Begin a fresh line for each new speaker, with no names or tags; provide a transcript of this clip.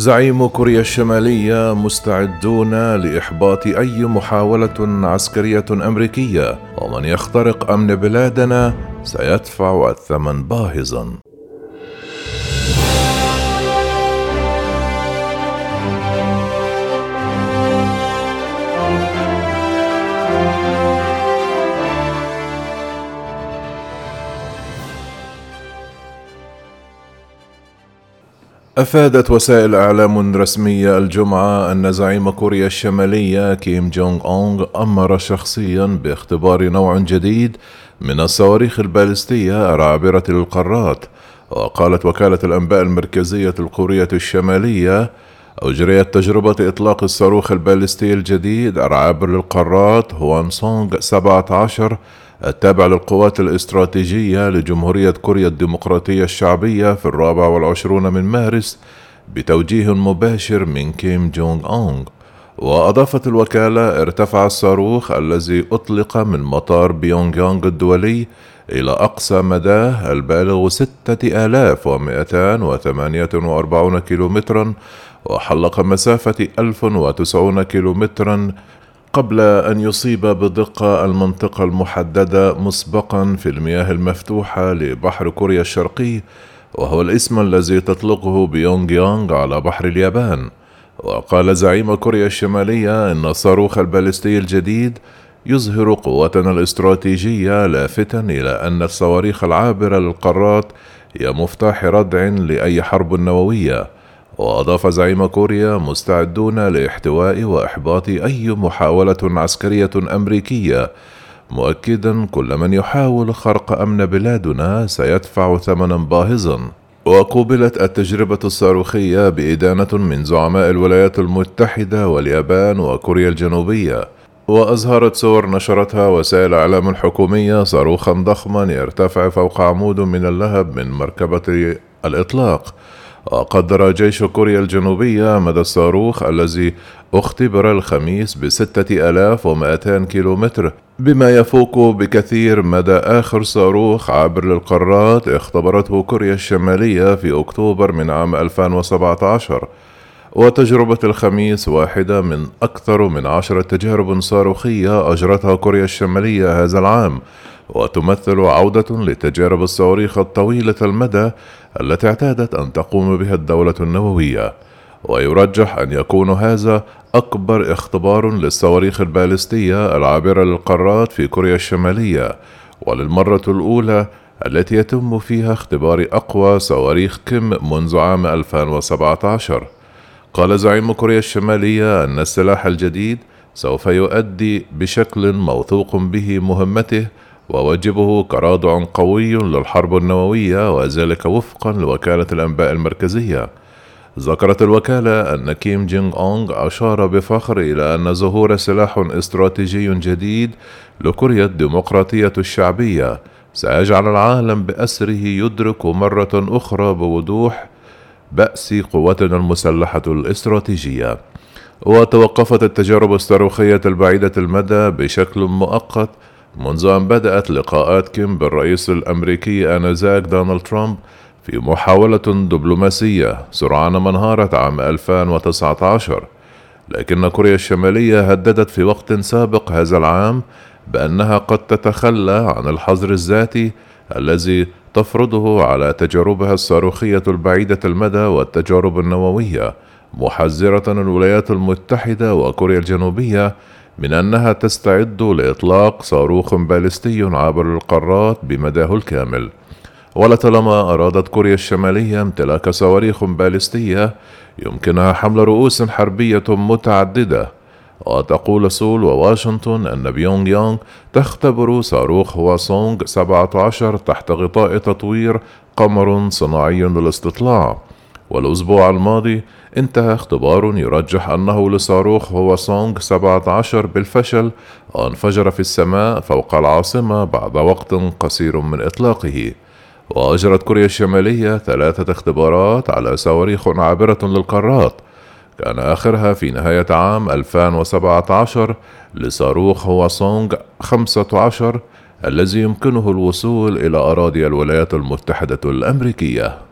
زعيم كوريا الشمالية مستعدون لإحباط أي محاولة عسكرية أمريكية ومن يخترق أمن بلادنا سيدفع الثمن باهظا. أفادت وسائل إعلام رسمية الجمعة أن زعيم كوريا الشمالية كيم جونغ أونغ أمر شخصيا باختبار نوع جديد من الصواريخ البالستية العابرة للقارات. وقالت وكالة الأنباء المركزية الكورية الشمالية أجريت تجربة إطلاق الصاروخ البالستي الجديد العابر للقارات هوان سونغ 17 التابع للقوات الاستراتيجية لجمهورية كوريا الديمقراطية الشعبية في الرابع والعشرون من مارس بتوجيه مباشر من كيم جونغ أونغ. وأضافت الوكالة ارتفع الصاروخ الذي أطلق من مطار بيونغ يونغ الدولي إلى أقصى مداه البالغ ستة آلاف ومائتان وثمانية وأربعون كيلومترا وحلق مسافة ألف وتسعون كيلومترا قبل أن يصيب بدقة المنطقة المحددة مسبقا في المياه المفتوحة لبحر كوريا الشرقي وهو الاسم الذي تطلقه بيونغ يونغ على بحر اليابان. وقال زعيم كوريا الشمالية إن الصاروخ البالستي الجديد يظهر قوتنا الاستراتيجية لافتا إلى أن الصواريخ العابرة للقارات هي مفتاح ردع لأي حرب نووية. وأضاف زعيم كوريا مستعدون لاحتواء وإحباط أي محاولة عسكرية أمريكية. مؤكدا كل من يحاول خرق أمن بلادنا سيدفع ثمنا باهظا. وقوبلت التجربة الصاروخية بإدانة من زعماء الولايات المتحدة واليابان وكوريا الجنوبية. وأظهرت صور نشرتها وسائل الإعلام الحكومية صاروخا ضخما يرتفع فوق عمود من اللهب من مركبة الإطلاق. وقدر جيش كوريا الجنوبية مدى الصاروخ الذي اختبر الخميس بستة آلاف ومائتان كيلومتر بما يفوق بكثير مدى آخر صاروخ عابر للقارات اختبرته كوريا الشمالية في أكتوبر من عام 2017 وتجربة الخميس واحدة من أكثر من عشرة تجارب صاروخية أجرتها كوريا الشمالية هذا العام. وتمثل عودة لتجارب الصواريخ الطويلة المدى التي اعتادت أن تقوم بها الدولة النووية. ويرجح أن يكون هذا أكبر اختبار للصواريخ البالستية العابرة للقارات في كوريا الشمالية وللمرة الأولى التي يتم فيها اختبار أقوى صواريخ كيم منذ عام 2017 قال زعيم كوريا الشمالية أن السلاح الجديد سوف يؤدي بشكل موثوق به مهمته وواجبه كرادع قوي للحرب النووية وذلك وفقا لوكالة الأنباء المركزية. ذكرت الوكالة أن كيم جينغ أونغ أشار بفخر إلى أن ظهور سلاح استراتيجي جديد لكوريا الديمقراطية الشعبية. سيجعل العالم بأسره يدرك مرة أخرى بوضوح بأس قوتنا المسلحة الاستراتيجية. وتوقفت التجارب الصاروخية البعيدة المدى بشكل مؤقت منذ أن بدأت لقاءات كيم بالرئيس الأمريكي آنذاك دونالد ترامب في محاولة دبلوماسية سرعان ما انهارت عام 2019 لكن كوريا الشمالية هددت في وقت سابق هذا العام بأنها قد تتخلى عن الحظر الذاتي الذي تفرضه على تجاربها الصاروخية البعيدة المدى والتجارب النووية محذرة الولايات المتحدة وكوريا الجنوبية من أنها تستعد لإطلاق صاروخ باليستي عابر القارات بمداه الكامل. ولطالما أرادت كوريا الشمالية امتلاك صواريخ باليستية يمكنها حمل رؤوس حربية متعددة. وتقول سول وواشنطن أن بيونغ يونغ تختبر صاروخ هواسونغ 17 تحت غطاء تطوير قمر صناعي للاستطلاع. والأسبوع الماضي انتهى اختبار يرجح أنه لصاروخ هو سونغ 17 بالفشل وانفجر في السماء فوق العاصمة بعد وقت قصير من إطلاقه. وأجرت كوريا الشمالية ثلاثة اختبارات على صواريخ عابرة للقارات. كان آخرها في نهاية عام 2017 لصاروخ هو سونغ 15 الذي يمكنه الوصول إلى أراضي الولايات المتحدة الأمريكية.